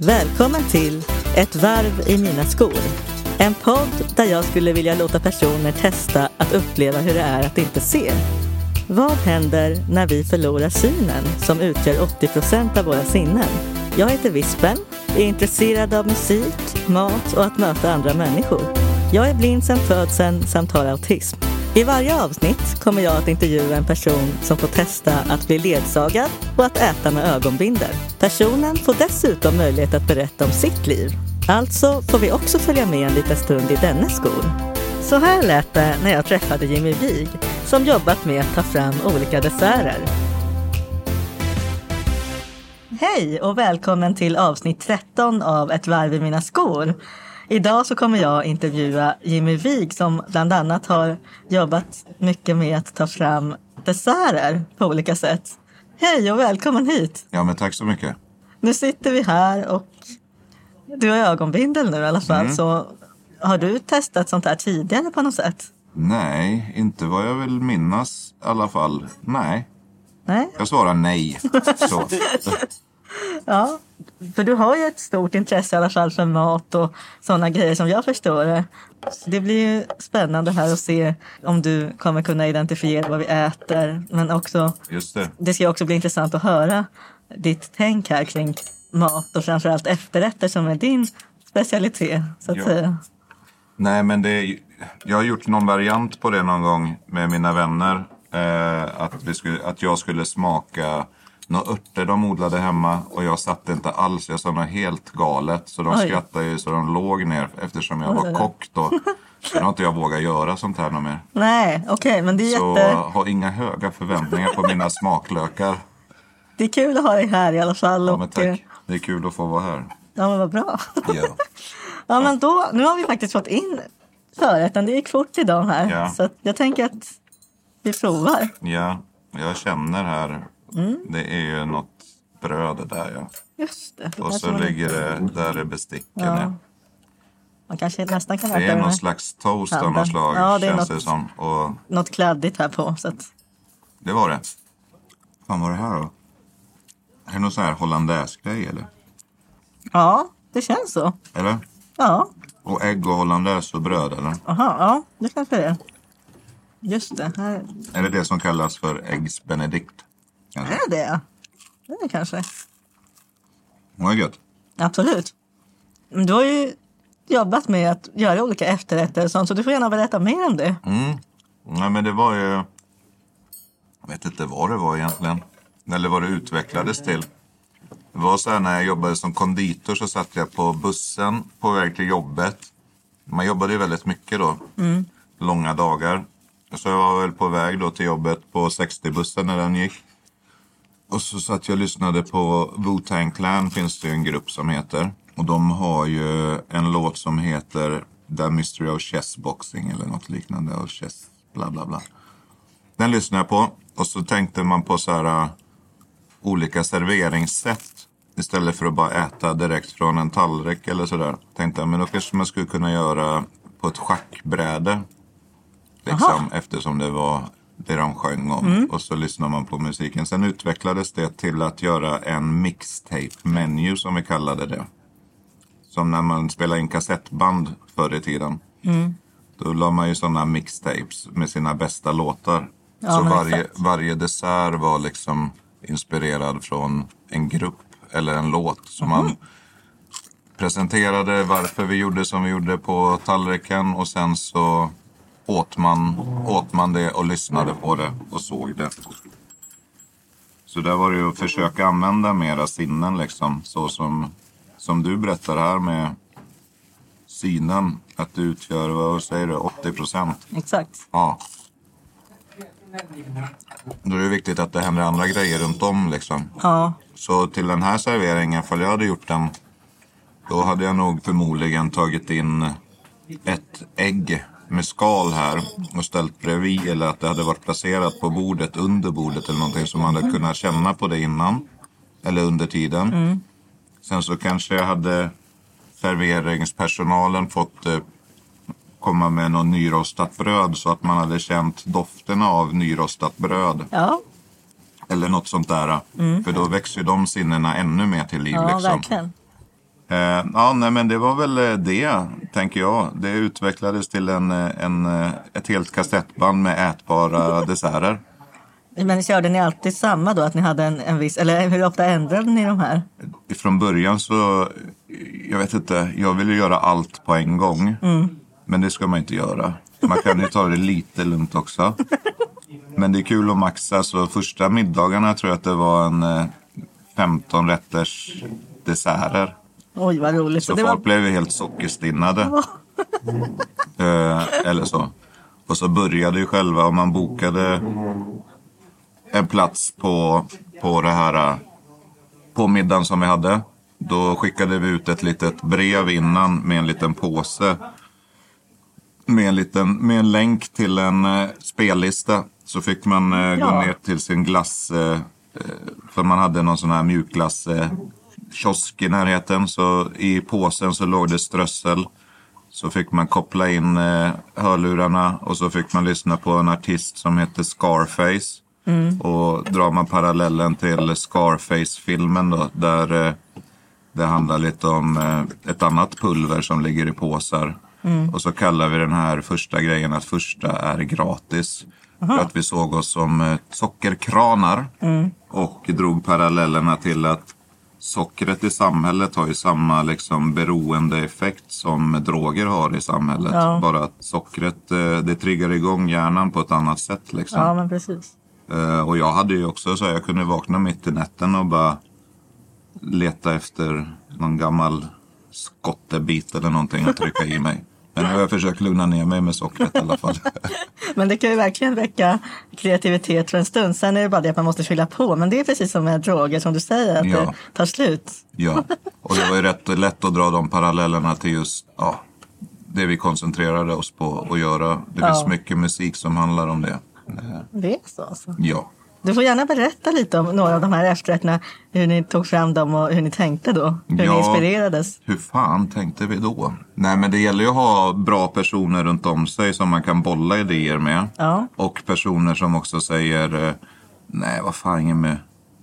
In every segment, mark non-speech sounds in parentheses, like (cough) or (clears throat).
Välkommen till Ett varv i mina skor. En podd där jag skulle vilja låta personer testa att uppleva hur det är att inte se. Vad händer när vi förlorar synen som utgör 80 procent av våra sinnen? Jag heter Vispen, är intresserad av musik, mat och att möta andra människor. Jag är blind sedan födseln samt har autism. I varje avsnitt kommer jag att intervjua en person som får testa att bli ledsagad och att äta med ögonbindel. Personen får dessutom möjlighet att berätta om sitt liv. Alltså får vi också följa med en liten stund i dennes skor. Så här lät det när jag träffade Jimmy Wig som jobbat med att ta fram olika desserter. Hej och välkommen till avsnitt 13 av Ett varv i mina skor. Idag så kommer jag intervjua Jimmy Wig som bland annat har jobbat mycket med att ta fram desserter på olika sätt. Hej och välkommen hit! Ja, men tack så mycket. Nu sitter vi här och du har ögonbindel nu i alla fall. Mm. Så har du testat sånt här tidigare på något sätt? Nej, inte vad jag vill minnas i alla fall. Nej, Nej? jag svarar nej. (laughs) Så. Ja, för du har ju ett stort intresse i alla fall för mat och sådana grejer som jag förstår det. Det blir ju spännande här att se om du kommer kunna identifiera vad vi äter. Men också, Just det. det ska också bli intressant att höra ditt tänk här kring mat och framförallt efterrätter som är din specialitet. Så att Ja. säga. Nej, men det är, jag har gjort någon variant på det någon gång med mina vänner. Eh, att, vi skulle, att jag skulle smaka några örter de odlade hemma och jag satte inte alls. Jag sa något helt galet. Så de Oj. skrattade ju så de låg ner eftersom jag Oj, var kock då. Så då har inte jag vågat göra sånt här något mer. Nej, okej, men det är, Så jätte... ha inga höga förväntningar på mina smaklökar. det är kul att ha dig här i alla fall. Ja, men och, tack. Det är kul att få vara här. Ja, men vad bra. Ja. (laughs) Ja, men då, nu har vi faktiskt fått in förrätten. Det gick fort idag här. Ja. Så jag tänker att vi provar. Ja, jag känner här. Mm. Det är ju något bröd där ja. Just det. det Och så ligger det, där är besticken Ja. ja. Man kanske nästan kan Det äta är någon slags toast av något slag Ja, det känns något- det som. Och något kladdigt här på. Så att, det var det. Fan vad är det här då? Är det någon sån här hollandaise-grej eller? ja, det känns så. Eller? Ja, Och ägg och hollandaise och bröd eller? aha, ja, det kanske det är. Just det, här Är det det som kallas för äggs benedict? Kanske. är det. Det är det kanske. Vad gött. Absolut. Du har ju jobbat med att göra olika efterrätter och sånt, så du får gärna berätta mer om det. Mm. Nej, men det var ju... Jag vet inte vad det var egentligen. Eller vad det utvecklades till. Det var så här när jag jobbade som konditor så satt jag på bussen på väg till jobbet. Man jobbade ju väldigt mycket då. Långa dagar. Så jag var väl på väg då till jobbet på 60-bussen när den gick. Och så satt jag och lyssnade på Wu-Tang Clan finns det ju en grupp som heter. Och de har ju en låt som heter The Mystery of Chess Boxing eller något liknande. Och chess bla bla bla. Den lyssnade jag på. Och så tänkte man på så här uh, olika serveringssätt. Istället för att bara äta direkt från en tallrik eller sådär. Tänkte jag, men då kanske man skulle kunna göra på ett schackbräde. Liksom, eftersom det var det de sjöng om. Och så lyssnar man på musiken. Sen utvecklades det till att göra en mixtape-menu som vi kallade det. Som när man spelade in kassettband förr i tiden. Då la man ju sådana mixtapes med sina bästa låtar. Ja, så varje, varje dessert var liksom inspirerad från en grupp eller en låt. Så man presenterade varför vi gjorde som vi gjorde på tallriken och sen så åt man, åt man det och lyssnade på det och såg det. Så där var det ju att försöka använda mera sinnen liksom. Så som, som du berättar här med synen. Att du utgör, vad säger du, 80 procent. Exakt. Ja. Då är det viktigt att det händer andra grejer runt om liksom. Ja, Så till den här serveringen, ifall jag hade gjort den, då hade jag nog förmodligen tagit in ett ägg med skal här och ställt bredvid eller att det hade varit placerat på bordet under bordet eller någonting som man hade kunnat känna på det innan. Eller under tiden. Sen så kanske jag hade serveringspersonalen fått eh, komma med något nyrostat bröd så att man hade känt dofterna av nyrostat bröd. ja, Eller något sånt där. För då växer ju de sinnena ännu mer till liv. ja liksom. verkligen. Eh, ja, nej, men det var väl eh, det, tänker jag. Det utvecklades till en, eh, en, eh, ett helt kassettband med ätbara (laughs) desserter. Men körde ni alltid samma då? Att ni hade en, en viss, eller hur ofta ändrade ni de här? Från början så, jag vet inte, jag ville göra allt på en gång. Men det ska man inte göra. Man kan ju ta det lite lugnt också. Men det är kul att maxa, så första middagarna tror jag att det var en eh, 15 rätters desserter. Oj, vad roligt. Så det folk var... blev helt sockerstinnade. (laughs) eh, eller så. Och så började ju själva, om man bokade en plats på, på det här, eh, på middagen som vi hade. Då skickade vi ut ett litet brev innan med en liten påse. Med en, liten, med en länk till en eh, spellista. Så fick man eh, gå Ja. ner till sin glass. Eh, eh, för man hade någon sån här mjukglass eh, kiosk i närheten. Så i påsen så låg det strössel. Så fick man koppla in eh, hörlurarna och så fick man lyssna på en artist som heter Scarface. Och drar man parallellen till Scarface-filmen då, där eh, det handlar lite om eh, ett annat pulver som ligger i påsar. Och så kallar vi den här första grejen att första är gratis. För att vi såg oss som eh, sockerkranar. Och drog parallellerna till att sockret i samhället har ju samma liksom, beroendeeffekt som droger har i samhället. Ja. Bara att sockret eh, det triggar igång hjärnan på ett annat sätt. Liksom. Ja, men precis. Eh, och jag hade ju också så här, jag kunde vakna mitt i natten och bara leta efter någon gammal skottebit eller någonting att trycka i mig. Men nu har jag försökt lugna ner mig med sockret i alla fall. (laughs) Men det kan ju verkligen väcka kreativitet för en stund. Sen är det bara det att man måste fylla på. Men det är precis som med droger som du säger, att Ja. det tar slut. ja, (laughs) och det var ju rätt lätt att dra de parallellerna till just ja, det vi koncentrerade oss på att göra. Det finns Ja. mycket musik som handlar om det. Det är så alltså. Ja. Du får gärna berätta lite om några av de här efterrätterna. Hur ni tog fram dem och hur ni tänkte då. Hur ni Ja. inspirerades. Hur fan tänkte vi då? Nej men det gäller ju att ha bra personer runt om sig som man kan bolla idéer med. Ja. Och personer som också säger eh, nej vad fan med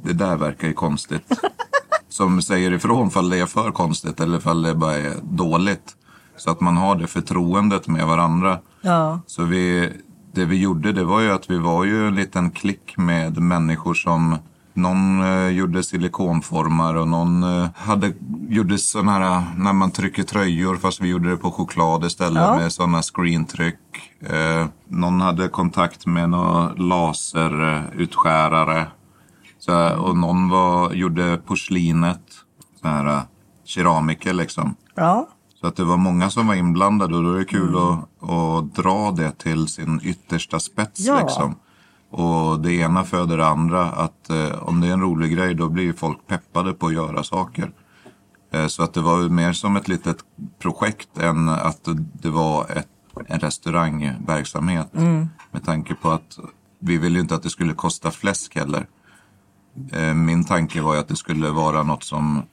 det där verkar ju konstigt. (laughs) som säger ifrån fall det är för konstigt eller fall det bara är dåligt. Så att man har det förtroendet med varandra. Ja. Så vi, det vi gjorde det var ju att vi var ju en liten klick med människor som någon eh, gjorde silikonformar och någon eh, hade, gjorde sådana här när man trycker tröjor fast vi gjorde det på choklad istället Ja. med sådana screentryck. Eh, någon hade kontakt med någon laserutskärare. Så, och någon var, gjorde porslinet, så här eh, keramiker liksom. Ja. Så att det var många som var inblandade och då är det kul att, att dra det till sin yttersta spets. Ja. Liksom. Och det ena föder det andra. Att eh, om det är en rolig grej då blir folk peppade på att göra saker. Eh, så att det var mer som ett litet projekt än att det var ett, en restaurangverksamhet. Med tanke på att vi ville inte att det skulle kosta fläsk heller. Eh, Min tanke var ju att det skulle vara något som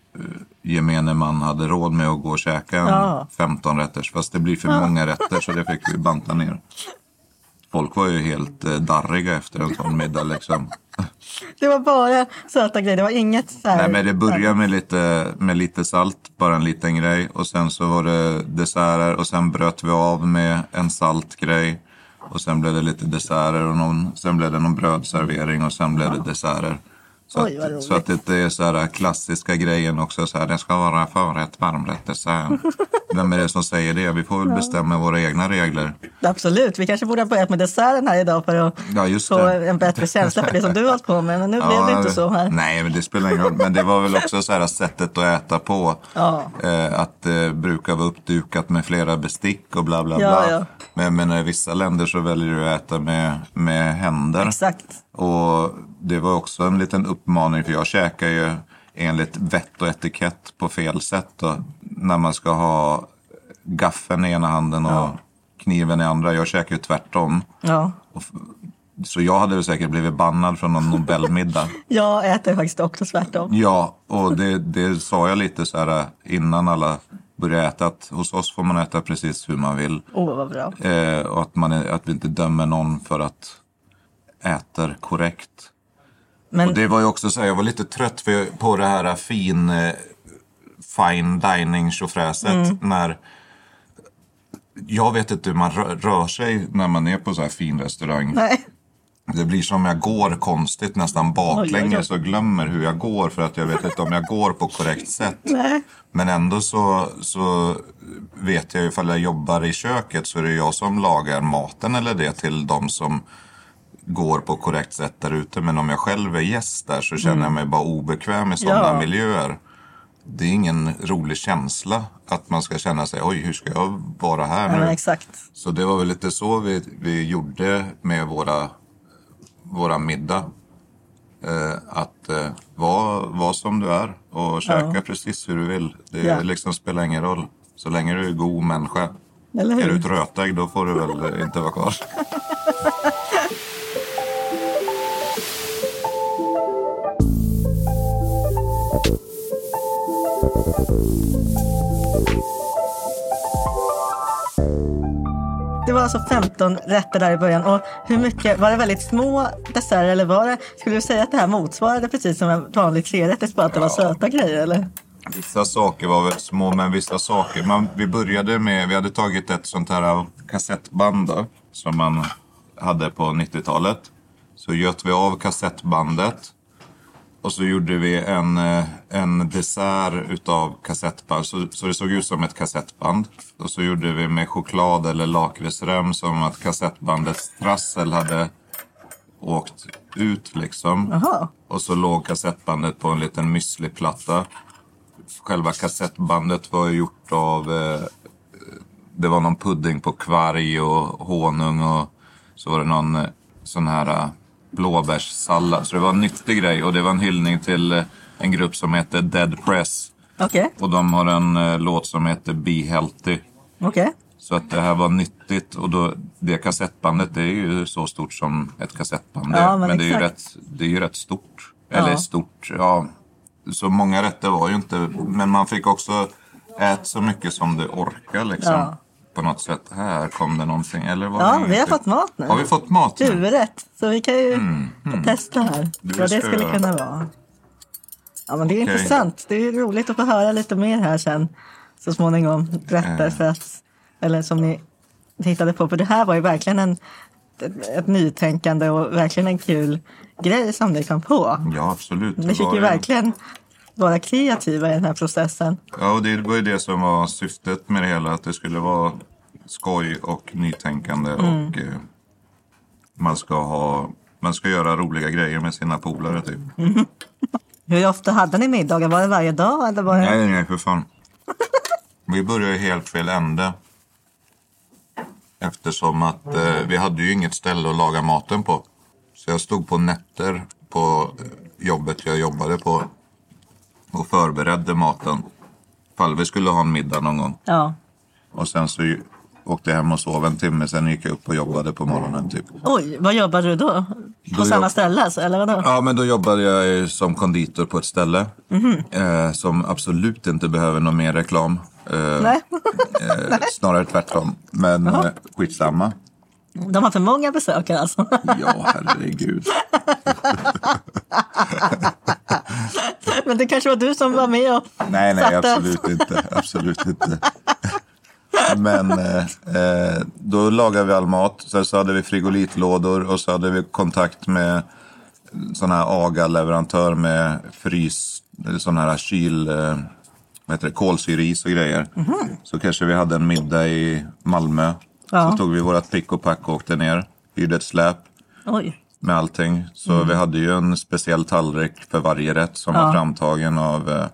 gemene man hade råd med att gå och käka en Ja. 15 rätters. Fast det blir för många rätter så det fick vi banta ner. Folk var ju helt eh, darriga efter en sån middag liksom. (laughs) Det var bara söta grejer. Det var inget så här... Nej men det började med lite, med lite salt, bara en liten grej. Och sen så var det desserter och sen bröt vi av med en salt grej. Och sen blev det lite desserter och någon, sen blev det någon brödservering och sen blev det desserter. Så, Oj, att, så att det inte är så här klassiska grejen också. Så här, det ska vara förrätt, varmrätt, dessert. Vem är det som säger det? Vi får väl bestämma våra egna regler. Absolut. Vi kanske borde ha börjat med desserten här idag för att Ja, just få det. en bättre känsla för det som du har hållit på med. Men nu (laughs) blev det inte så här. Nej, men det spelar ingen roll. Men det var väl också så här sättet att äta på. Ja. Eh, att det eh, brukar vara uppdukat med flera bestick och bla bla Ja, bla. ja. Men, men i vissa länder så väljer du att äta med, med händer. Exakt. Och det var också en liten uppmaning för jag käkar ju enligt vett och etikett på fel sätt. Då, när man ska ha gaffeln i ena handen och kniven i andra. Jag käkar ju tvärtom. Ja. Så jag hade väl säkert blivit bannad från någon Nobelmiddag. (laughs) Jag äter faktiskt också tvärtom. Ja, och det, det sa jag lite så här innan alla började äta. Att hos oss får man äta precis hur man vill. Åh, vad bra. Eh, och att, man är, att vi inte dömer någon för att äta korrekt. Men Och det var ju också så här, jag var lite trött på det här fin, eh, fine dining tjofräset. När jag vet inte hur man rör, rör sig när man är på så här fin restaurang. Nej. Det blir som jag går konstigt, nästan baklänges och glömmer hur jag går för att jag vet inte om jag går på korrekt sätt. Nej. Men ändå så, så vet jag ifall jag jobbar i köket så är det jag som lagar maten eller det till de som går på korrekt sätt där ute. Men om jag själv är gäst där så känner jag mig bara obekväm i sådana Ja. miljöer. Det är ingen rolig känsla att man ska känna sig, oj hur ska jag vara här Ja, nu? exakt. Så det var väl lite så vi, vi gjorde med våra, våra middag. Eh, att eh, vara var som du är och käka precis hur du vill. Det Ja. liksom spelar ingen roll. Så länge du är god människa. Eller Är du hur? ett rötägg då får du väl inte vara kvar. (laughs) Det var alltså 15 rätter där i början. Och hur mycket, var det väldigt små desserter eller var det, skulle du säga att det här motsvarade precis som en vanlig trerätters bara att det var söta grejer eller? Vissa saker var väl små, men vissa saker. Man, vi började med, vi hade tagit ett sånt här kassettband då, som man hade på 90-talet. Så göt vi av kassettbandet. Och så gjorde vi en, eh, en dessert utav kassettband. Så, så det såg ut som ett kassettband. Och så gjorde vi med choklad eller lakritsrem som att kassettbandets trassel hade åkt ut liksom. Jaha. Och så låg kassettbandet på en liten müsliplatta. Själva kassettbandet var gjort av... Eh, det var någon pudding på kvarg och honung och så var det någon eh, sån här eh, blåbärssallad. Så det var en nyttig grej och det var en hyllning till eh, en grupp som heter Dead Press. Okej, Och de har en eh, låt som heter Be Healthy. okej. Så att det här var nyttigt och då, det kassettbandet det är ju så stort som ett kassettband. Ja, men men det är, ju rätt, det är ju rätt stort. Eller Ja. stort, ja. Så många rätter var ju inte, men man fick också äta så mycket som du orkar liksom. Ja. På något sätt. Här kom det någonting. Eller var Ja, vi har fått mat nu. Har vi fått mat nu? Huvudrätt. Så vi kan ju testa här Mm, Det vad det skulle kunna vara. Ja, men det är Okej. intressant. Det är roligt att få höra lite mer här sen så småningom. Rätter Eh. eller som ni tittade på. För det här var ju verkligen en, ett, ett nytänkande och verkligen en kul grej som ni kom på. Ja, absolut. Ni fick ju verkligen vara kreativa i den här processen. Ja, och det var ju det som var syftet med det hela. Att det skulle vara skoj och nytänkande. Mm. Och eh, man ska ha... Man ska göra roliga grejer med sina polare typ. (laughs) Hur ofta hade ni middagar? Var det varje dag? Eller var det... Nej, nej, för fan. Vi började helt fel ände. Eftersom att eh, vi hade ju inget ställe att laga maten på. Så jag stod på nätter på eh, jobbet jag jobbade på. Förberedde maten. Fall vi skulle ha en middag någon gång. Ja. Och sen så åkte jag hem och sov en timme. Sen gick jag upp och jobbade på morgonen typ. Oj, vad jobbade du då? På Då samma jobb- ställe alltså, eller vadå? Ja, men då jobbade jag som konditor på ett ställe. Eh, som absolut inte behöver någon mer reklam. Eh, Nej. (laughs) eh, snarare tvärtom. Men eh, skitsamma. De har för många besökare alltså. Ja, herregud. (laughs) (laughs) (laughs) Men det kanske var du som var med och Nej, nej, satte- absolut inte. Absolut inte. (laughs) Men eh, eh, då lagade vi all mat. Sen så hade vi frigolitlådor och så hade vi kontakt med sån här AGA-leverantör med frys, sån här kyl, eh, vad heter det, kolsyris och grejer. Så kanske vi hade en middag i Malmö. Ja. Så tog vi vårat pick och pack och åkte ner. Hyrde ett släp Oj. Med allting. Så vi hade ju en speciell tallrik för varje rätt som var framtagen av eh,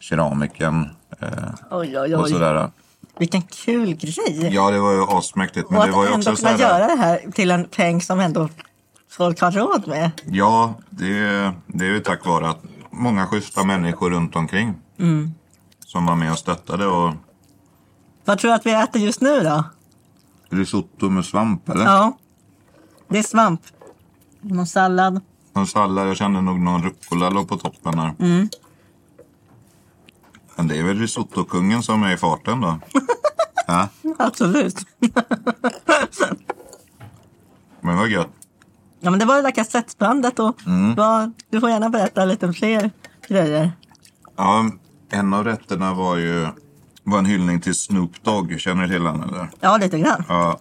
keramiken. Eh, Oj, oj, och oj. sådär. Vilken kul grej. Ja, det var ju asmäktigt. Men och det att var ju ändå också kunna så här, göra det här till en peng som ändå folk har råd med. Ja, det, det är ju tack vare att många schyssta människor runt omkring Mm. som var med och stöttade. Och Vad tror du att vi äter just nu då? risotto med svamp, eller? Ja. Det är svamp. Någon sallad. Någon sallad, jag kände nog någon rucola låg på toppen här. Mm. Men det är väl risottokungen som är i farten då? (laughs) ja, Absolut. (laughs) men vad gött. Ja, men det var det där kassettbandet och Mm. du får gärna berätta lite fler grejer. Ja, En av rätterna var ju var en hyllning till Snoop Dogg. Känner du till honom eller? Ja, lite grann. Ja,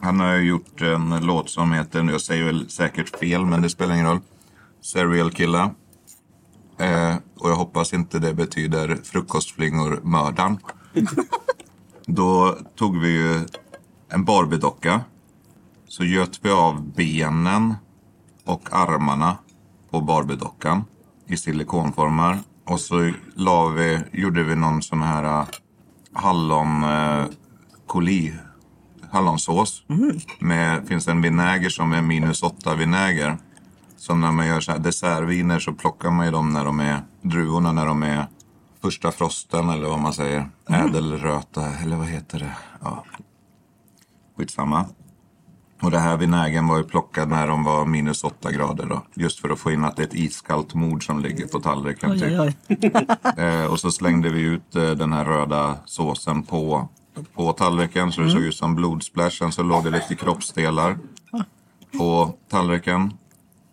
han har ju gjort en låt som heter, jag säger väl säkert fel men det spelar ingen roll. Serial Killer. Eh, och jag hoppas inte det betyder frukostflingor mördaren. (laughs) Då tog vi ju en Barbie-docka. Så göt vi av benen och armarna på Barbie-dockan i silikonformar. Och så la vi, gjorde vi någon sån här äh, hallon eh, hallonsås. Med, finns en vinäger som är minus 8 vinäger. Som när man gör så här dessertviner så plockar man ju dem när de är druvorna när de är första frosten eller vad man säger. Ädelröta eller vad heter det? Ja. Skitsamma. Och det här vinägen var ju plockad när de var minus 8 grader då. Just för att få in att det är ett iskallt mord som ligger på tallriken. Oj, typ. oj, oj. (laughs) Eh, och så slängde vi ut eh, den här röda såsen på, på tallriken så det såg ut som blodsplash. Sen så låg det lite kroppsdelar på tallriken.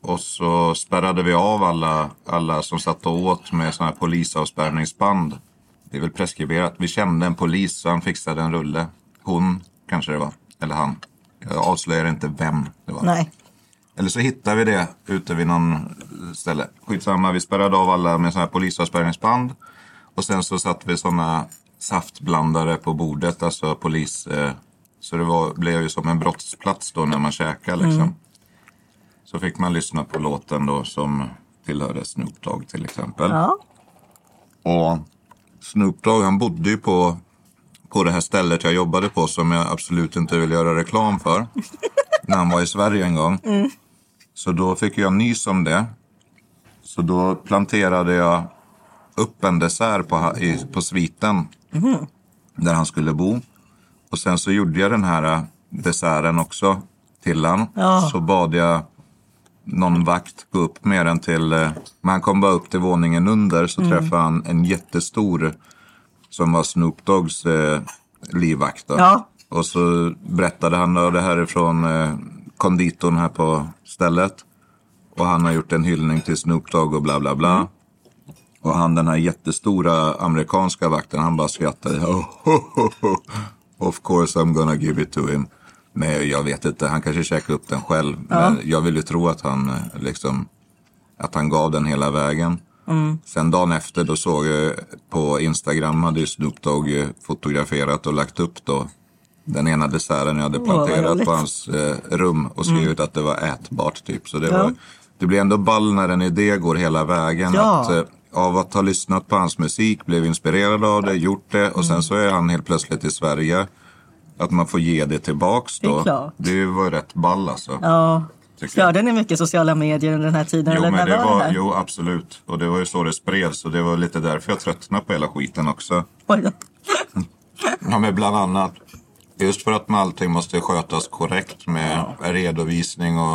Och så spärrade vi av alla, alla som satt och åt med sådana här polisavspärrningsband. Det är väl preskriberat. Vi kände en polis så han fixade en rulle. Hon kanske det var. Eller han. Jag avslöjar inte vem det var. Nej. Eller så hittar vi det ute vid någon ställe. Skitsamma, vi spärrade av alla med sådana här polisavspärrningsband. Och sen så satte vi sådana saftblandare på bordet, alltså polis. Eh, så det var, blev ju som en brottsplats då när man käkar liksom. Så fick man lyssna på låten då som tillhörde Snoop Dogg till exempel. Ja. Och Snoop Dogg han bodde ju på, på det här stället jag jobbade på som jag absolut inte vill göra reklam för. (laughs) när han var i Sverige en gång. Så då fick jag nys om det. Så då planterade jag upp en dessert på, i, på sviten. Där han skulle bo. Och sen så gjorde jag den här eh, desserten också till han. Ja. Så bad jag någon vakt gå upp med den till... eh, Men han kom bara upp till våningen under så träffade han en jättestor som var Snoop Doggs eh, livvakt. Då. Ja. Och så berättade han då det här är från eh, konditorn här på stället. Och han har gjort en hyllning till Snoop Dogg och bla bla bla. Och han den här jättestora amerikanska vakten han bara skrattade. (laughs) Oh. Of course I'm gonna give it to him. Men jag vet inte, han kanske käkade upp den själv. Men jag vill ju tro att han eh, liksom att han gav den hela vägen. Sen dagen efter då såg jag på Instagram hade ju Snoop Dogg eh, fotograferat och lagt upp då den ena desserten jag hade planterat roligt. på hans eh, rum och skrivit att det var ätbart typ. Så det, Ja. var, det blir ändå ball när en idé går hela vägen. Ja. Att, eh, av att ha lyssnat på hans musik, blev inspirerad av det, gjort det och sen så är han helt plötsligt i Sverige. Att man får ge det tillbaks Det är då. klart. Det var ju rätt ball alltså. Ja. Störde ni mycket sociala medier under den här tiden? Jo, eller men det var var, det jo, absolut. Och det var ju så det spreds. Och det var lite därför jag tröttnade på hela skiten också. Oj då. (laughs) Ja, men bland annat. Just för att man allting måste skötas korrekt med redovisning och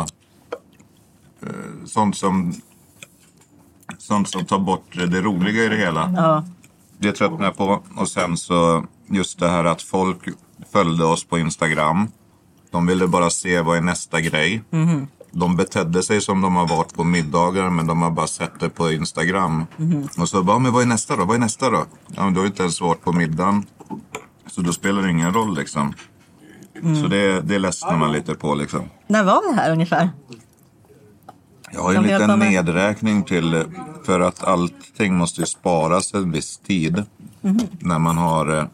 eh, sånt som sånt som tar bort det roliga i det hela. Ja. Det tröttnade jag på. Och sen så just det här att folk följde oss på Instagram. De ville bara se vad är nästa grej. De betedde sig som de har varit på middagar men de har bara sett det på Instagram. Och så bara, men vad är nästa då? Vad är nästa då? Ja, men du har inte ens varit på middagen. Så då spelar det ingen roll liksom. Så det, det ledsnar man lite på liksom. När var det här ungefär? Jag har ju en vi liten nedräkning till, för att allting måste ju sparas en viss tid. Mhm. När man har, eh,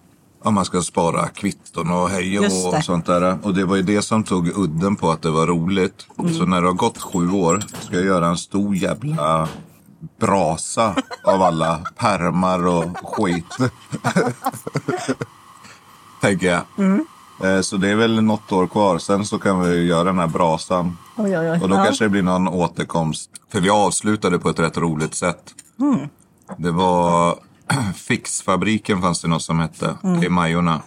ja man ska spara kvitton och hej och det. sånt där. Och det var ju det som tog udden på att det var roligt. Mm. Så när det har gått sju år ska jag göra en stor jävla brasa av alla permar och skit. (laughs) Tänker jag. Mm. Eh, Så det är väl något år kvar. Sen så kan vi göra den här brasan. Oj, oj, oj. Och då ja. kanske det blir någon återkomst. För vi avslutade på ett rätt roligt sätt. Det var (clears throat) Fixfabriken fanns det något som hette i Majorna.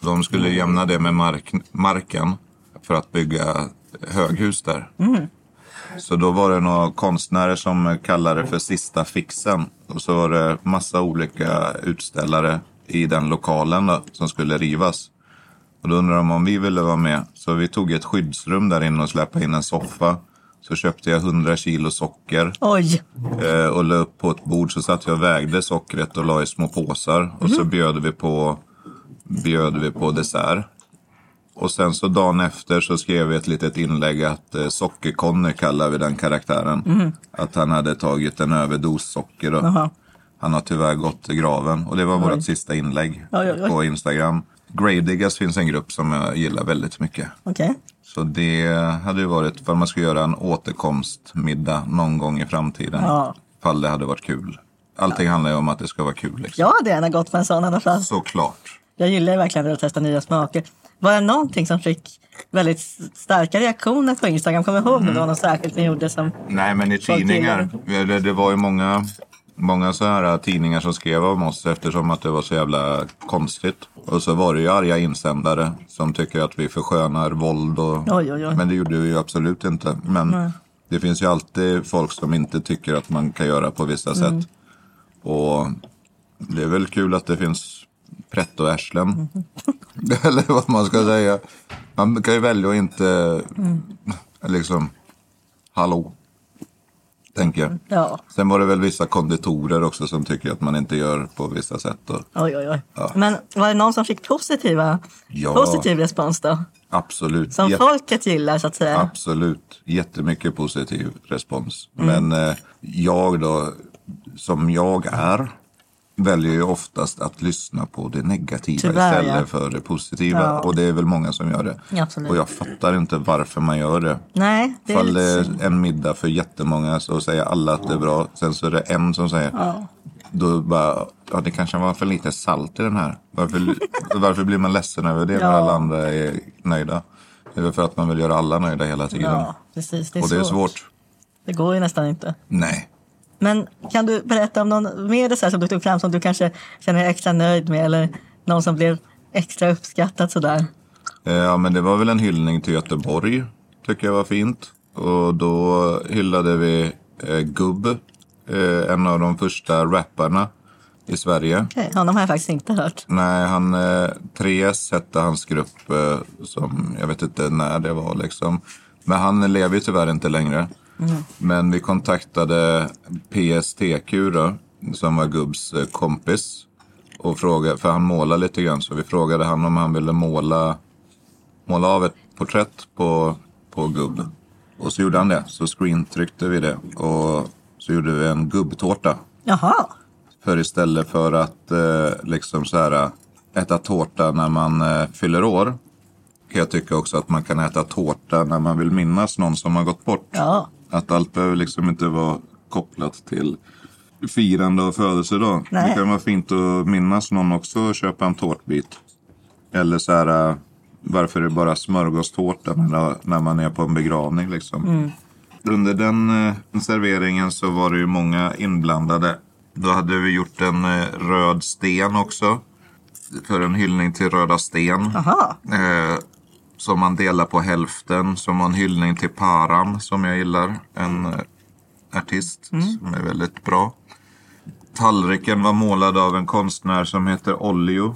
De skulle jämna det med mark, marken för att bygga höghus där. Så då var det några konstnärer som kallade det för Sista Fixen. Och så var det massa olika utställare i den lokalen då, som skulle rivas. Och då undrade de om vi ville vara med. Så vi tog ett skyddsrum där inne och släppte in en soffa. Så köpte jag 100 kilo socker Oj! eh, och la upp på ett bord. Så satt jag och vägde sockret och la i små påsar. Och så bjöd vi på, bjöd vi på dessert. Och sen så dagen efter så skrev vi ett litet inlägg att eh, Socker-Conny kallar vi den karaktären. Att han hade tagit en överdos socker. Och han har tyvärr gått i graven. Och det var vårt sista inlägg Oj, oj, oj. på Instagram. Gravediggers finns en grupp som jag gillar väldigt mycket. Okej. Så det hade ju varit för man ska göra en återkomstmiddag någon gång i framtiden. Ja. Fall det hade varit kul. Allting handlar ju om att det ska vara kul. Liksom. Jag hade gärna gått på en sån i alla fall. Såklart. Jag gillar ju verkligen att testa nya smaker. Var det någonting som fick väldigt starka reaktioner på Instagram? Kommer du ihåg Mm. det var något särskilt ni gjorde som... Nej, men i tidningar. Det, det var ju många, många så här tidningar som skrev om oss eftersom att det var så jävla konstigt. Och så var det ju arga insändare som tycker att vi förskönar våld. Och, Oj, oj, oj. Men det gjorde vi ju absolut inte. Men det finns ju alltid folk som inte tycker att man kan göra på vissa Mm. sätt. Och det är väl kul att det finns prätt och ärslen. (laughs) Eller vad man ska säga. Man kan ju välja att inte (laughs) liksom, hallå. Tänker jag. Ja, Sen var det väl vissa konditorer också som tycker att man inte gör på vissa sätt. Och, oj, oj, oj. Men var det någon som fick positiva, Ja. positiv respons då? absolut. Som Jätte- folket gillar så att säga? Absolut. Jättemycket positiv respons. Mm. Men eh, jag då, som jag är, väljer ju oftast att lyssna på det negativa Tyvärr, istället ja. för det positiva. Ja. Och det är väl många som gör det. Ja, absolut. Och jag fattar inte varför man gör det. Nej, det Fall det är en middag för jättemånga så säger alla att det är bra. Sen så är det en som säger Då bara, ja det kanske var för lite salt i den här. Varför, (laughs) varför blir man ledsen över det när Ja. alla andra är nöjda? Det är väl för att man vill göra alla nöjda hela tiden. Ja, precis. Det är, Och det är svårt. svårt. Det går ju nästan inte. Nej. Men kan du berätta om någon mer dessert som du tog fram som du kanske känner dig extra nöjd med eller någon som blev extra uppskattat sådär? Eh, Ja men det var väl en hyllning till Göteborg. Tycker jag var fint. Och då hyllade vi eh, Gubb. Eh, en av de första rapparna i Sverige. Okej, honom har jag faktiskt inte hört. Nej, han, eh, 3S hette hans grupp eh, som, jag vet inte när det var liksom. Men han lever ju tyvärr inte längre. Men vi kontaktade PSTQ då, som var Gubbs eh, kompis. Och frågade, för han målar lite grann, så vi frågade han om han ville måla, måla av ett porträtt på, på Gubb. Och så gjorde han det, så screentryckte vi det. Och så gjorde vi en gubbtårta. Jaha, För istället för att eh, liksom så här, äh, äta tårta när man eh, fyller år. Kan jag tycka också att man kan äta tårta när man vill minnas någon som har gått bort. ja. Att allt behöver liksom inte vara kopplat till firande av födelsedag. Nej. Det kan vara fint att minnas någon också och köpa en tårtbit. Eller så här, äh, varför är det bara smörgåstårta när, när man är på en begravning liksom. Under den eh, serveringen så var det ju många inblandade. Då hade vi gjort en eh, röd sten också. För en hyllning till Röda Sten. Aha. Som man delar på hälften. Som var en hyllning till Paran som jag gillar. En eh, artist som är väldigt bra. Tallriken var målad av en konstnär som heter Ollio.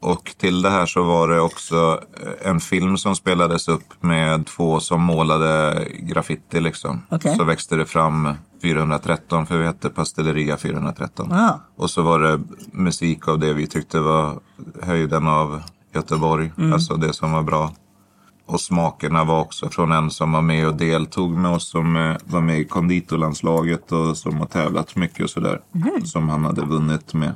Och till det här så var det också eh, en film som spelades upp med två som målade graffiti liksom. Okej. Så växte det fram 413 för vi hette Pastelleria 413. Ja. Och så var det musik av det vi tyckte var höjden av Göteborg. Alltså det som var bra. Och smakerna var också från en som var med och deltog med oss. Som eh, var med i konditorlandslaget och som har tävlat mycket och sådär. Som han hade vunnit med.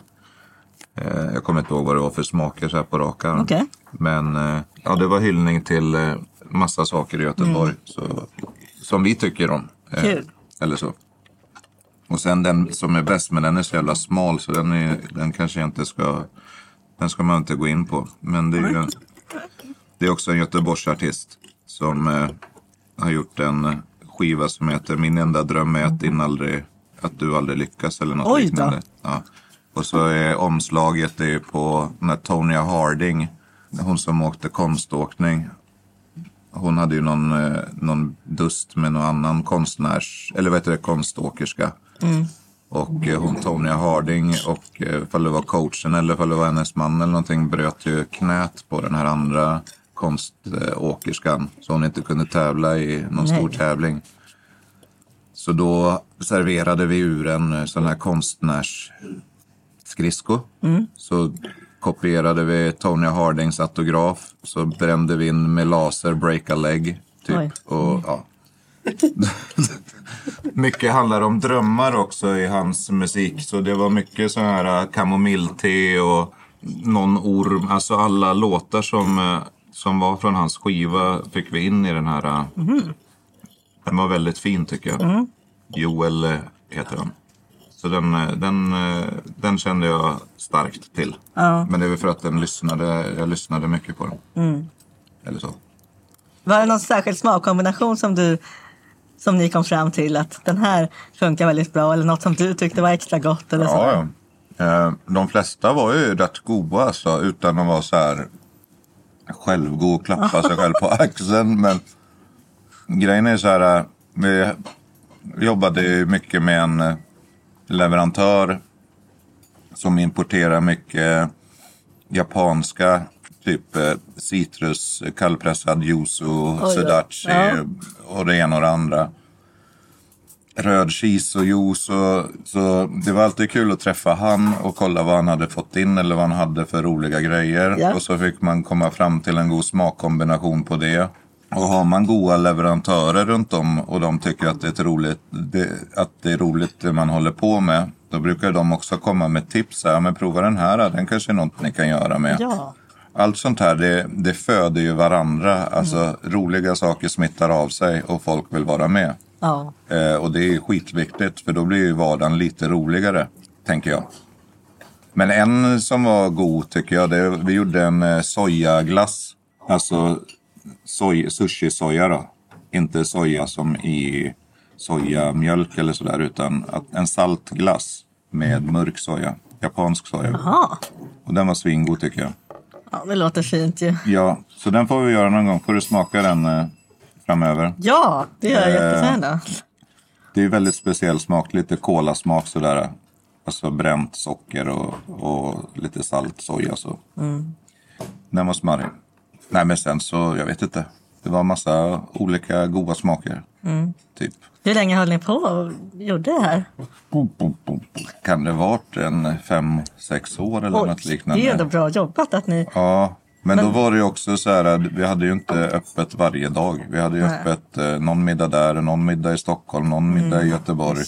Eh, jag kommer inte ihåg vad det var för smaker så här på rak arm. Okej. Men eh, ja, det var hyllning till massa saker i Göteborg. Så, som vi tycker om. Kul. Eller så. Och sen den som är bäst, men den är så jävla smal så den, är, den kanske inte ska... Den ska man inte gå in på. Men det är ju... Det är också en Göteborgsartist som eh, har gjort en eh, skiva som heter Min enda dröm är att, din aldrig, att du aldrig lyckas eller något Oj liknande. Ja. Och så är omslaget det är på när Tonya Harding, hon som åkte konståkning. Hon hade ju någon, eh, någon dust med någon annan konstnärs, eller vad heter det, konståkerska. Och eh, hon Tonya Harding och eh, ifall det var coachen eller ifall det var hennes man eller någonting bröt ju knät på den här andra konståkerskan. Så hon inte kunde tävla i någon Nej. stor tävling. Så då serverade vi ur en eh, sån här konstnärsskridsko. Så kopierade vi Tony Hardings autograf. Så brände vi in med laser break a leg. Typ. Oj. Och, ja. (laughs) mycket handlar om drömmar också i hans musik. Så det var mycket så här kamomillte och någon orm. Alltså alla låtar som, äh, som var från hans skiva fick vi in i den här. äh, Den var väldigt fin tycker jag. Joel äh, heter han. Så den, äh, den, den kände jag starkt till. Ja. Men det är väl för att den lyssnade, jag lyssnade mycket på den. Eller så. Var det någon särskild smakkombination som du som ni kom fram till att den här funkar väldigt bra eller något som du tyckte var extra gott eller så? Ja, ja. Eh, De flesta var ju rätt goda alltså, utan att vara så här självgod och klappa sig (laughs) själv på axeln. Men grejen är så här, eh, vi jobbade ju mycket med en eh, leverantör som importerar mycket japanska typ eh, citrus, kallpressad yuzu, oj. sudachi Ja. och det ena och det andra röd cheese och juice. Så, så det var alltid kul att träffa han och kolla vad han hade fått in eller vad han hade för roliga grejer. Ja. Och så fick man komma fram till en god smakkombination på det. Och har man goda leverantörer runt om och de tycker att det är, ett roligt, det, att det är roligt det man håller på med. Då brukar de också komma med tips. Ja, men prova den här, den kanske är något ni kan göra med. Ja. Allt sånt här, det, det föder ju varandra. Alltså roliga saker smittar av sig och folk vill vara med. Ja. Eh, och det är skitviktigt för då blir ju vardagen lite roligare, tänker jag. Men en som var god tycker jag, det, vi gjorde en eh, sojaglass. Alltså soj, sushi-soja då. Inte soja som i sojamjölk eller sådär utan att, en saltglass med mörk soja. Japansk soja. Jaha. Och den var svingod tycker jag. Ja, det låter fint ju. Ja, så den får vi göra någon gång. Får du smaka den eh, framöver. Ja, det gör jag Eh, jättegärna. Det är väldigt speciell smak, lite kolasmak sådär. Alltså bränt socker och, och lite salt soja så. Den var smarrig. Nej men sen så, jag vet inte. Det var massa olika goda smaker. Typ. Hur länge höll ni på och gjorde det här? Kan det varit en fem, sex år eller något liknande? det är ändå bra jobbat att ni... Ja, men, då var det ju också så här, att vi hade ju inte öppet varje dag. Vi hade ju Nej. öppet eh, någon middag där, någon middag i Stockholm, någon middag Mm. i Göteborg.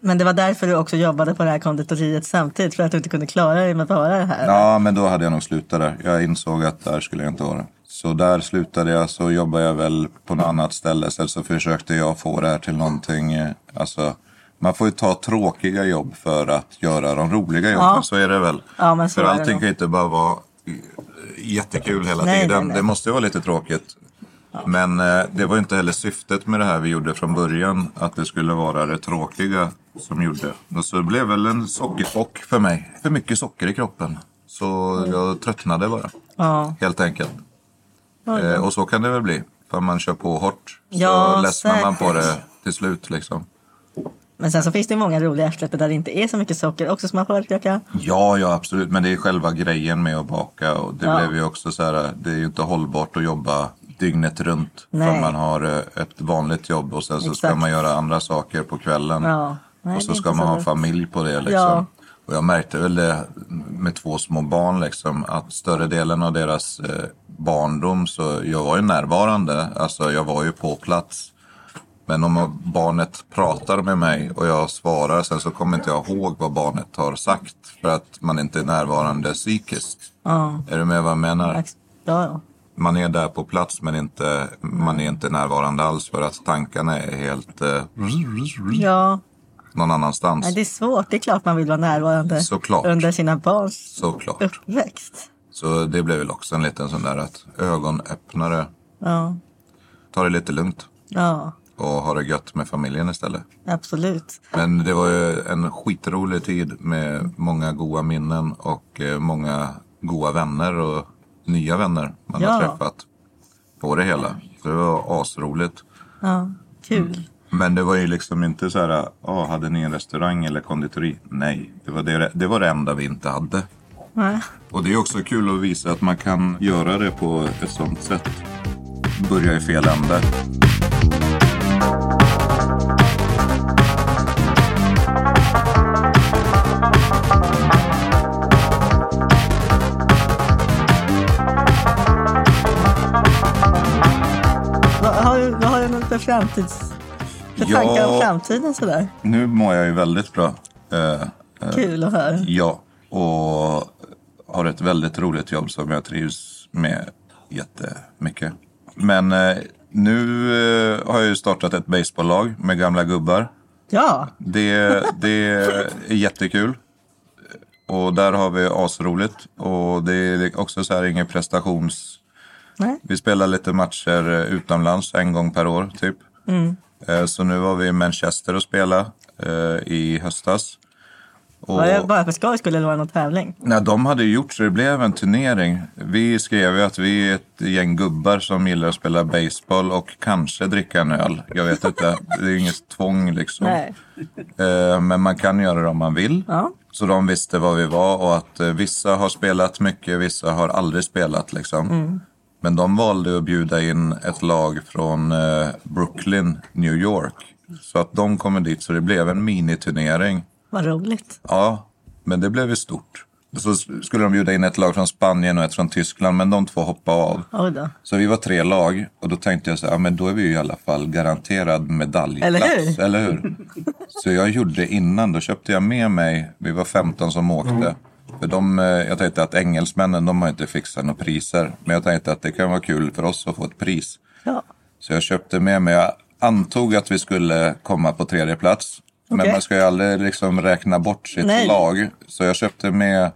Men det var därför du också jobbade på det här konditoriet samtidigt, för att du inte kunde klara dig med bara det här? Ja, men då hade jag nog slutat där. Jag insåg att där skulle jag inte vara. Så där slutade jag, så jobbade jag väl på något annat ställe. Sen så försökte jag få det här till någonting, eh, alltså man får ju ta tråkiga jobb för att göra de roliga jobben. Ja. Så är det väl. Ja, men så för allting kan ju inte bara vara jättekul hela Nej, tiden. nej, nej. Det måste ju vara lite tråkigt. Men eh, det var inte heller syftet med det här vi gjorde från början. Att det skulle vara det tråkiga som gjorde. Och så blev väl en sockerchock för mig. För mycket socker i kroppen. Så jag tröttnade bara. Ja. Helt enkelt. Eh, och så kan det väl bli. För man kör på hårt. Så Ja, ledsnar man på det till slut liksom. Men sen så finns det många roliga efterrätter där det inte är så mycket socker också som man får försöka. Ja, ja absolut. Men det är själva grejen med att baka. Och det Ja. blev ju också så här. Det är ju inte hållbart att jobba dygnet runt. Nej. För man har eh, ett vanligt jobb och sen så ska Exakt. man göra andra saker på kvällen. Ja. Nej, och det så ska man så ha lätt. familj på det liksom. Ja. Och jag märkte väl det med två små barn liksom. Att större delen av deras eh, barndom så jag var ju närvarande. Alltså jag var ju på plats. Men om barnet pratar med mig och jag svarar sen så kommer inte jag ihåg vad barnet har sagt. För att man inte är närvarande psykiskt. Ja. Är du med vad jag menar? Ja, ja. Man är där på plats men inte, man är inte närvarande alls för att tankarna är helt eh, ja. någon annanstans. Nej, det är svårt. Det är klart man vill vara närvarande Såklart. under sina barns Såklart. uppväxt. Så det blev väl också en liten sån där att ögonöppnare. Ja. Ta det lite lugnt ja, och ha det gött med familjen istället. absolut. Men det var ju en skitrolig tid med många goda minnen och eh, många goda vänner och nya vänner man Ja. har träffat på det hela. Så det var asroligt. Ja, kul. Men det var ju liksom inte så här, ah, hade ni en restaurang eller konditori? Nej, det var det, det var det enda vi inte hade. Nej. Och det är också kul att visa att man kan göra det på ett sånt sätt. Börja i fel ände. Framtids... För Ja. tankar om framtiden sådär? Nu mår jag ju väldigt bra. Eh, Kul att höra. Ja, och har ett väldigt roligt jobb som jag trivs med jättemycket. Men eh, nu eh, har jag ju startat ett baseballlag med gamla gubbar. Ja, Det, det är jättekul. Och där har vi asroligt. Och det är också så här ingen prestations... nej. Vi spelar lite matcher eh, utomlands en gång per år typ. Eh, Så nu var vi i Manchester och spela eh, i höstas. Och... Det bara för skojs skull eller var det någon tävling? Nej, de hade gjort så det blev en turnering. Vi skrev ju att vi är ett gäng gubbar som gillar att spela baseball och kanske dricka en öl. Jag vet inte, det är inget tvång liksom. Nej. Men man kan göra det om man vill. Ja. Så de visste vad vi var och att vissa har spelat mycket, vissa har aldrig spelat liksom. Men de valde att bjuda in ett lag från eh, Brooklyn, New York. Så att de kommer dit, så det blev en miniturnering. Vad roligt. Ja, men det blev ju stort. Så skulle de bjuda in ett lag från Spanien och ett från Tyskland, men de två hoppade av. Så vi var tre lag och då tänkte jag så här, ja, men då är vi ju i alla fall garanterad medaljplats. Eller hur? Eller hur? Så jag gjorde innan, då köpte jag med mig, vi var 15 som åkte. För de, eh, jag tänkte att engelsmännen, de har inte fixat några priser. Men jag tänkte att det kan vara kul för oss att få ett pris. Ja. Så jag köpte med mig, jag antog att vi skulle komma på tredje plats. Men Okej. man ska ju aldrig liksom räkna bort sitt Nej. lag. Så jag köpte med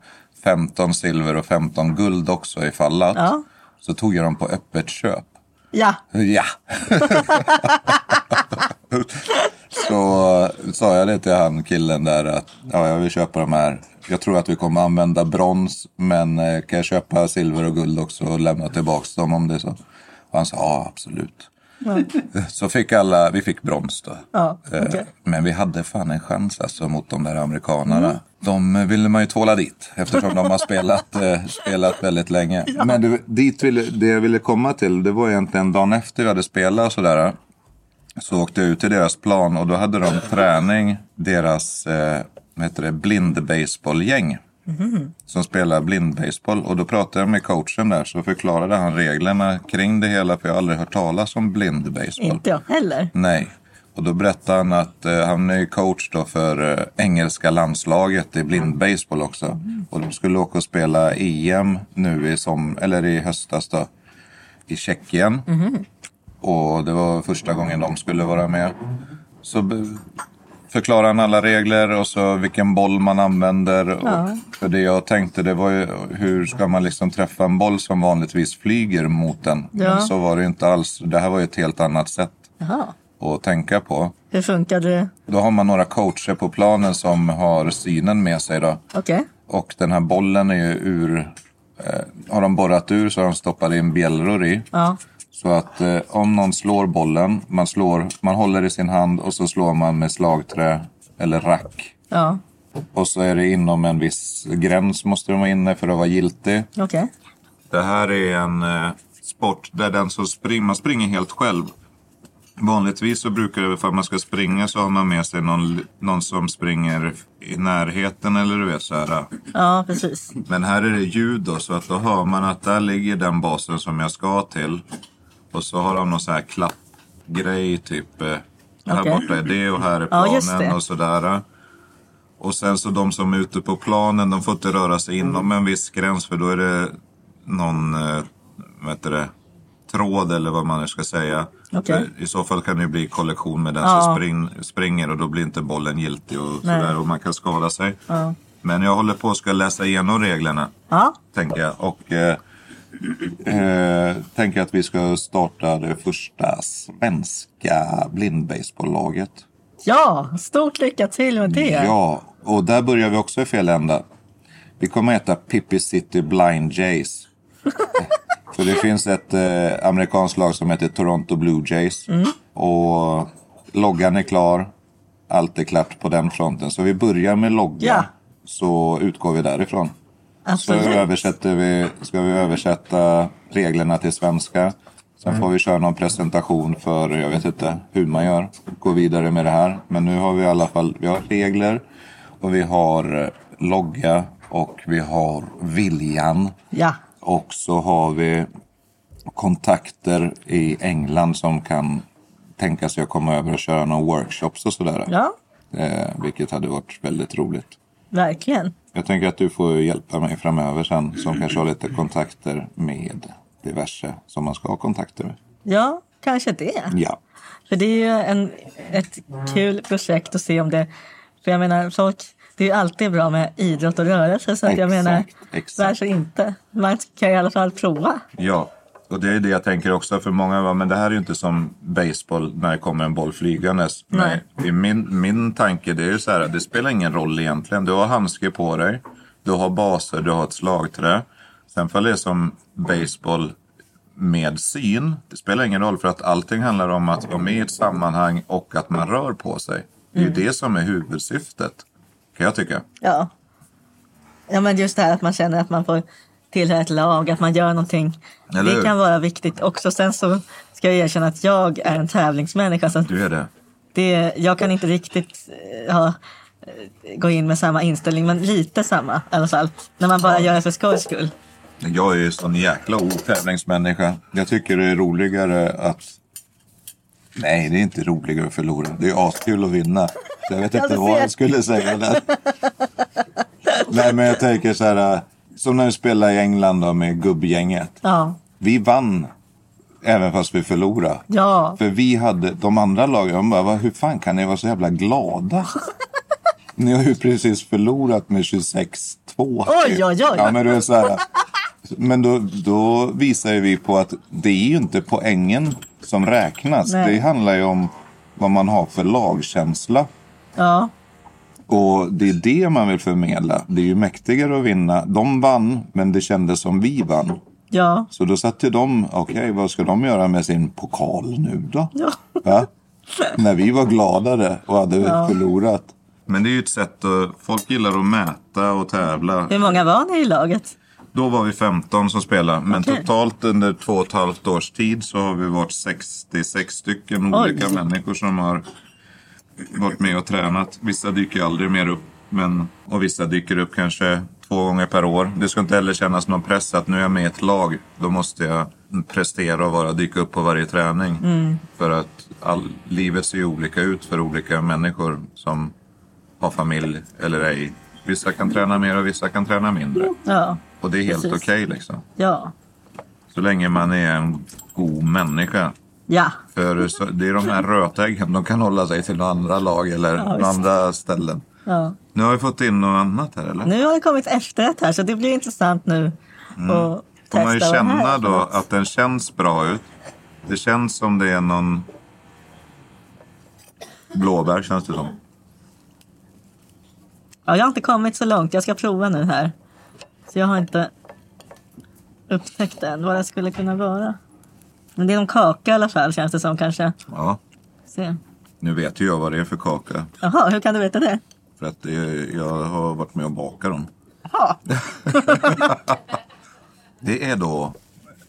15 silver och 15 guld också i fallat. Ja. Så tog jag dem på öppet köp. Ja. Ja! (laughs) så sa jag det till han killen där att ja, jag vill köpa de här. Jag tror att vi kommer använda brons men eh, kan jag köpa silver och guld också och lämna tillbaka dem om det är så. Och han sa ja absolut. Så fick alla, vi fick brons då. Ja, Eh, okej. Men vi hade fan en chans alltså mot de där amerikanerna. De ville man ju tvåla dit eftersom de har spelat, eh, spelat väldigt länge. Men det, dit ville, det jag ville komma till det var egentligen dagen efter vi hade spelat och sådär. Så åkte jag ut till deras plan och då hade de träning, deras eh, vad heter det, blind-baseball-gäng. Som spelar blind-baseball. Och då pratade jag med coachen där så förklarade han reglerna kring det hela. För jag har aldrig hört talas om blind-baseball. Inte jag heller. Nej. Och då berättade han att eh, han är coach då för eh, engelska landslaget i blindbaseball också. Och de skulle åka och spela EM nu i, som, eller i höstas då, i Tjeckien. Och det var första gången de skulle vara med. Så förklarade han alla regler och så vilken boll man använder. Och för det jag tänkte det var ju hur ska man liksom träffa en boll som vanligtvis flyger mot den. Ja. Men så var det inte alls. Det här var ju ett helt annat sätt Jaha. att tänka på. Hur funkar det? Då har man några coacher på planen som har synen med sig då. Okej. Och den här bollen är ju ur... Eh, har de borrat ur så har de stoppat in bjällror i. Ja. Så att eh, om någon slår bollen, man, slår, man håller i sin hand och så slår man med slagträ eller rack. Ja. Och så är det inom en viss gräns måste de vara inne för att vara giltig. Okej. Det här är en eh, sport där den som springer, man springer helt själv. Vanligtvis så brukar det, för att man ska springa så har man med sig någon, någon som springer i närheten eller du vet så här. Ja, precis. Men här är det ljud då, så att då hör man att där ligger den basen som jag ska till. Och så har de någon så här klappgrej typ. Eh, här borta är det och här är Ja, planen det. och sådär. Och sen så de som är ute på planen, de får inte röra sig inom en viss gräns för då är det någon, eh, heter det, tråd eller vad man nu ska säga. För I så fall kan det ju bli kollektion med den Ja. som spring, springer och då blir inte bollen giltig och sådär och man kan skada sig. Ja. Men jag håller på att ska läsa igenom reglerna Ja. tänker jag. Och eh, eh, tänker att vi ska starta det första svenska blindbaseballlaget. Ja, stort lycka till med det. Ja, och där börjar vi också i fel ända. Vi kommer att heta Pippi City Blind Jays. (laughs) För det finns ett eh, amerikanskt lag som heter Toronto Blue Jays. Och loggan är klar. Allt är klart på den fronten. Så vi börjar med logga. Ja. Så utgår vi därifrån. Så översätter vi, ska vi översätta reglerna till svenska. Sen Mm. får vi köra någon presentation för, jag vet inte hur man gör. Gå vidare med det här. Men nu har vi i alla fall, vi har regler. Och vi har logga. Och vi har viljan. Ja. Och så har vi kontakter i England som kan tänka sig att komma över och köra några workshops och sådär. Ja, Eh, vilket hade varit väldigt roligt. Verkligen. Jag tänker att du får hjälpa mig framöver sen som kanske har lite kontakter med diverse som man ska ha kontakter med. Ja, kanske det. Ja, För det är ju en, ett kul projekt att se om det... För jag menar, folk, det är ju alltid bra med idrott och rörelse. Så att jag Exakt, menar, exakt. varför inte? Man kan i alla fall prova. ja. Och det är det jag tänker också för många. Men det här är ju inte som baseball när det kommer en boll flygandes. Nej. Nej. Min, min tanke det är ju så här. Det spelar ingen roll egentligen. Du har handske på dig. Du har baser. Du har ett slagträ. Sen för det som baseball med syn. Det spelar ingen roll för att allting handlar om att vara med i ett sammanhang och att man rör på sig. Det är Mm. ju det som är huvudsyftet. Kan jag tycka. Ja. ja, men just det här att man känner att man får tillhöra ett lag, att man gör någonting. Eller det hur? kan vara viktigt också. Sen så ska jag erkänna att jag är en tävlingsmänniska. Så Du är det. det, jag kan inte riktigt eh, ha, eh, gå in med samma inställning, men lite samma i alla fall. När man bara gör det för skojs skull. Jag är ju sån jäkla otävlingsmänniska. Jag tycker det är roligare att... Nej, det är inte roligare att förlora. Det är askul att vinna. Så jag vet Ja, inte du vad jag skulle säga där. Nej, men jag tänker så här. Som när vi spelade i England då med gubbgänget. Ja, Vi vann även fast vi förlorade. ja, För vi hade, de andra lagen, de bara, "Vad- hur fan kan ni vara så jävla glada? (laughs) Ni har ju precis förlorat med 26-2. Oj, oj, oj. Ja, men, det är så här, men då, då visar ju vi på att det är ju inte poängen som räknas. Nej. Det handlar ju om vad man har för lagkänsla. ja, Och det är det man vill förmedla. Det är ju mäktigare att vinna. De vann, men det kändes som vi vann. ja, Så då satte de, okej vad ska de göra med sin pokal nu då? ja. Va? När vi var gladare och hade Ja. förlorat. Men det är ju ett sätt att, folk gillar att mäta och tävla. Hur många var ni i laget? Då var vi 15 som spelade. Men Okej. totalt under två och ett halvt års tid så har vi varit 66 stycken Oj. olika människor som har varit med och tränat. Vissa dyker aldrig mer upp. Men, och vissa dyker upp kanske två gånger per år. Det ska inte heller kännas någon press att nu är jag med i ett lag. Då måste jag prestera och vara dyka upp på varje träning. För att all, livet ser ju olika ut för olika människor som har familj eller ej. Vissa kan träna mer och vissa kan träna mindre. Ja, Och det är helt okej liksom. ja, Så länge man är en god människa. Ja, För så, det är de här rötäggen, de kan hålla sig till andra lag eller Ja, andra ställen. ja. Nu har vi fått in något annat här eller? Nu har det kommit efterrätt här så det blir intressant nu att Mm. Får testa man ju känna då att den känns bra ut. Det känns som det är någon blåbär känns det som. Ja, jag har inte kommit så långt. Jag ska prova nu här. Så jag har inte upptäckt än vad det skulle kunna vara. Men det är någon kaka i alla fall känns det som kanske. Ja, Se. nu vet ju jag vad det är för kaka. Jaha, hur kan du veta det? För att det, jag har varit med och bakat dem. Jaha, (laughs) Det är då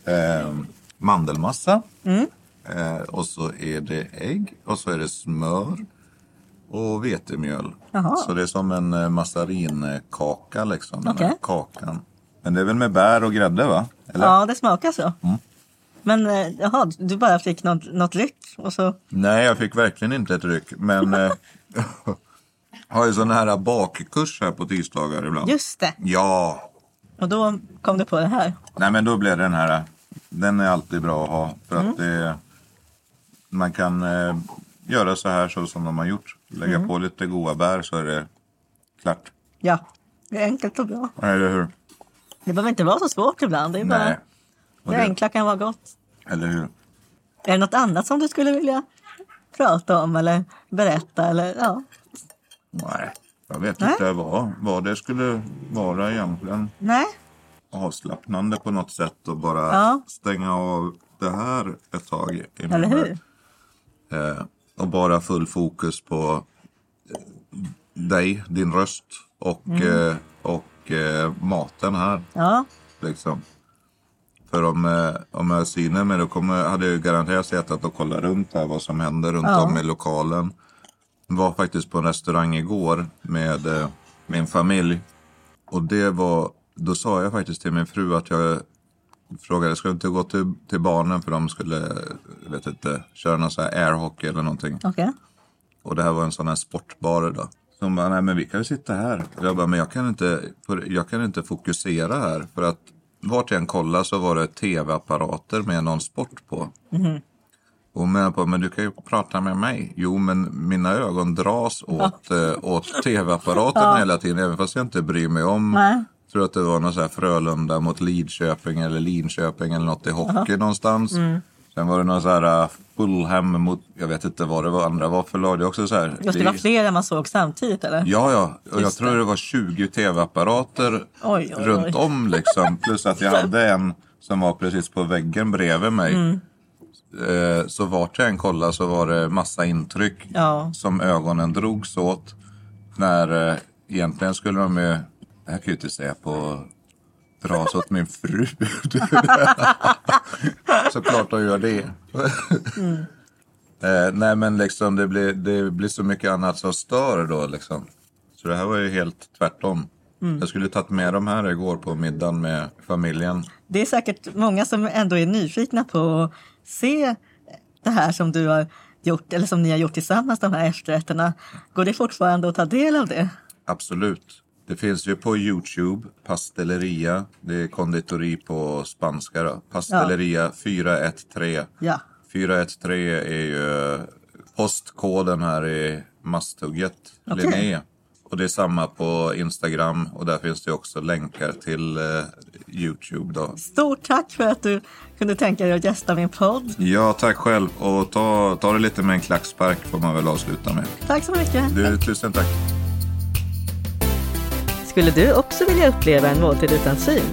eh, mandelmassa. Mm. Eh, och så är det ägg. Och så är det smör. Och vetemjöl. Jaha. Så det är som en eh, massarinkaka liksom. Okej. kakan. Men det är väl med bär och grädde va? Eller? ja det smakar så. Mm. Men eh, jaha, du bara fick något, något ryck och så. Nej, jag fick verkligen inte ett ryck. Men (laughs) eh, (laughs) har ju sån här bakkurs här på tisdagar ibland. Just det, Ja, och då kom du på det här. Nej men då blev den här, den är alltid bra att ha. För Mm. att det, man kan eh, göra så här så som de har gjort. Lägga Mm. på lite goda bär så är det klart. Ja, det är enkelt och bra. Eller hur? Det behöver inte vara så svårt ibland. Det, är bara, Nej. Och det det, enkla kan vara gott. eller hur? Är det något annat som du skulle vilja prata om eller berätta? Eller, ja. Nej, jag vet Nej. inte vad, vad det skulle vara egentligen. Nej, Avslappnande på något sätt och bara Ja. stänga av det här ett tag. i eller hur? Eh, och bara full fokus på eh, dig, din röst och, Mm. eh, och eh, maten här. Ja, Liksom. För om, eh, om jag synar mig då kommer, hade jag garanterat suttit och kollat runt här vad som händer runt Ja. om i lokalen. Var faktiskt på en restaurang igår med eh, min familj. Och det var, då sa jag faktiskt till min fru att jag frågade, ska du inte gå till, till barnen för de skulle, jag vet inte, köra någon sån här airhockey eller någonting. Okej. Och det här var en sån här sportbar då. Så hon bara, nej men vi kan ju sitta här. Och jag bara, men jag kan inte, jag kan inte fokusera här. För att vart jag än kollade så var det tv-apparater med någon sport på. Och hon menar på, men du kan ju prata med mig. Jo, men mina ögon dras åt, eh, åt tv-apparaten (laughs) hela tiden. Även fast jag inte bryr mig om. Nej. Jag tror att det var någon så här Frölunda mot Lidköping eller Linköping eller något i hockey någonstans. Sen var det någon så här uh, Fulham mot, jag vet inte vad det var andra var för lag. Det också så här. Just det var flera man såg samtidigt eller? Ja, ja. Och jag tror det var 20 tv-apparater runt om liksom. Plus att jag hade en som var precis på väggen bredvid mig. Mm. Eh, Så vart jag än kollade så var det massa intryck Ja. som ögonen drogs åt. När eh, egentligen skulle de ju, det här kan jag ju inte säga på dras åt min fru. (laughs) Såklart de gör det. Eh, nej men liksom det blir, det blir så mycket annat som stör då liksom. Så det här var ju helt tvärtom. Jag skulle tagit med dem här igår på middagen med familjen. Det är säkert många som ändå är nyfikna på att se det här som du har gjort, eller som ni har gjort tillsammans, de här efterrätterna. Går det fortfarande att ta del av det? Absolut. Det finns ju på Youtube, Pastelleria. Det är konditori på spanska då. Pastelleria 413. Ja. 413 är ju postkoden här i Masthugget, Okej. Linné. Och det är samma på Instagram och där finns det också länkar till eh, Youtube då. Stort tack för att du kunde tänka dig att gästa min podd. Ja, tack själv. Och ta, ta det lite med en klackspark får man väl avsluta med. Tack så mycket. Du, tusen tack. Skulle du också vilja uppleva en måltid utan syn?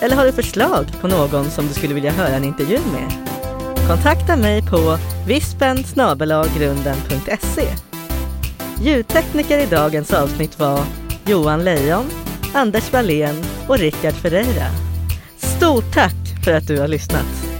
Eller har du förslag på någon som du skulle vilja höra en intervju med? Kontakta mig på vispen grunden.se. Ljudtekniker i dagens avsnitt var Johan Lejon, Anders Wallén och Rickard Ferreira. Stort tack för att du har lyssnat!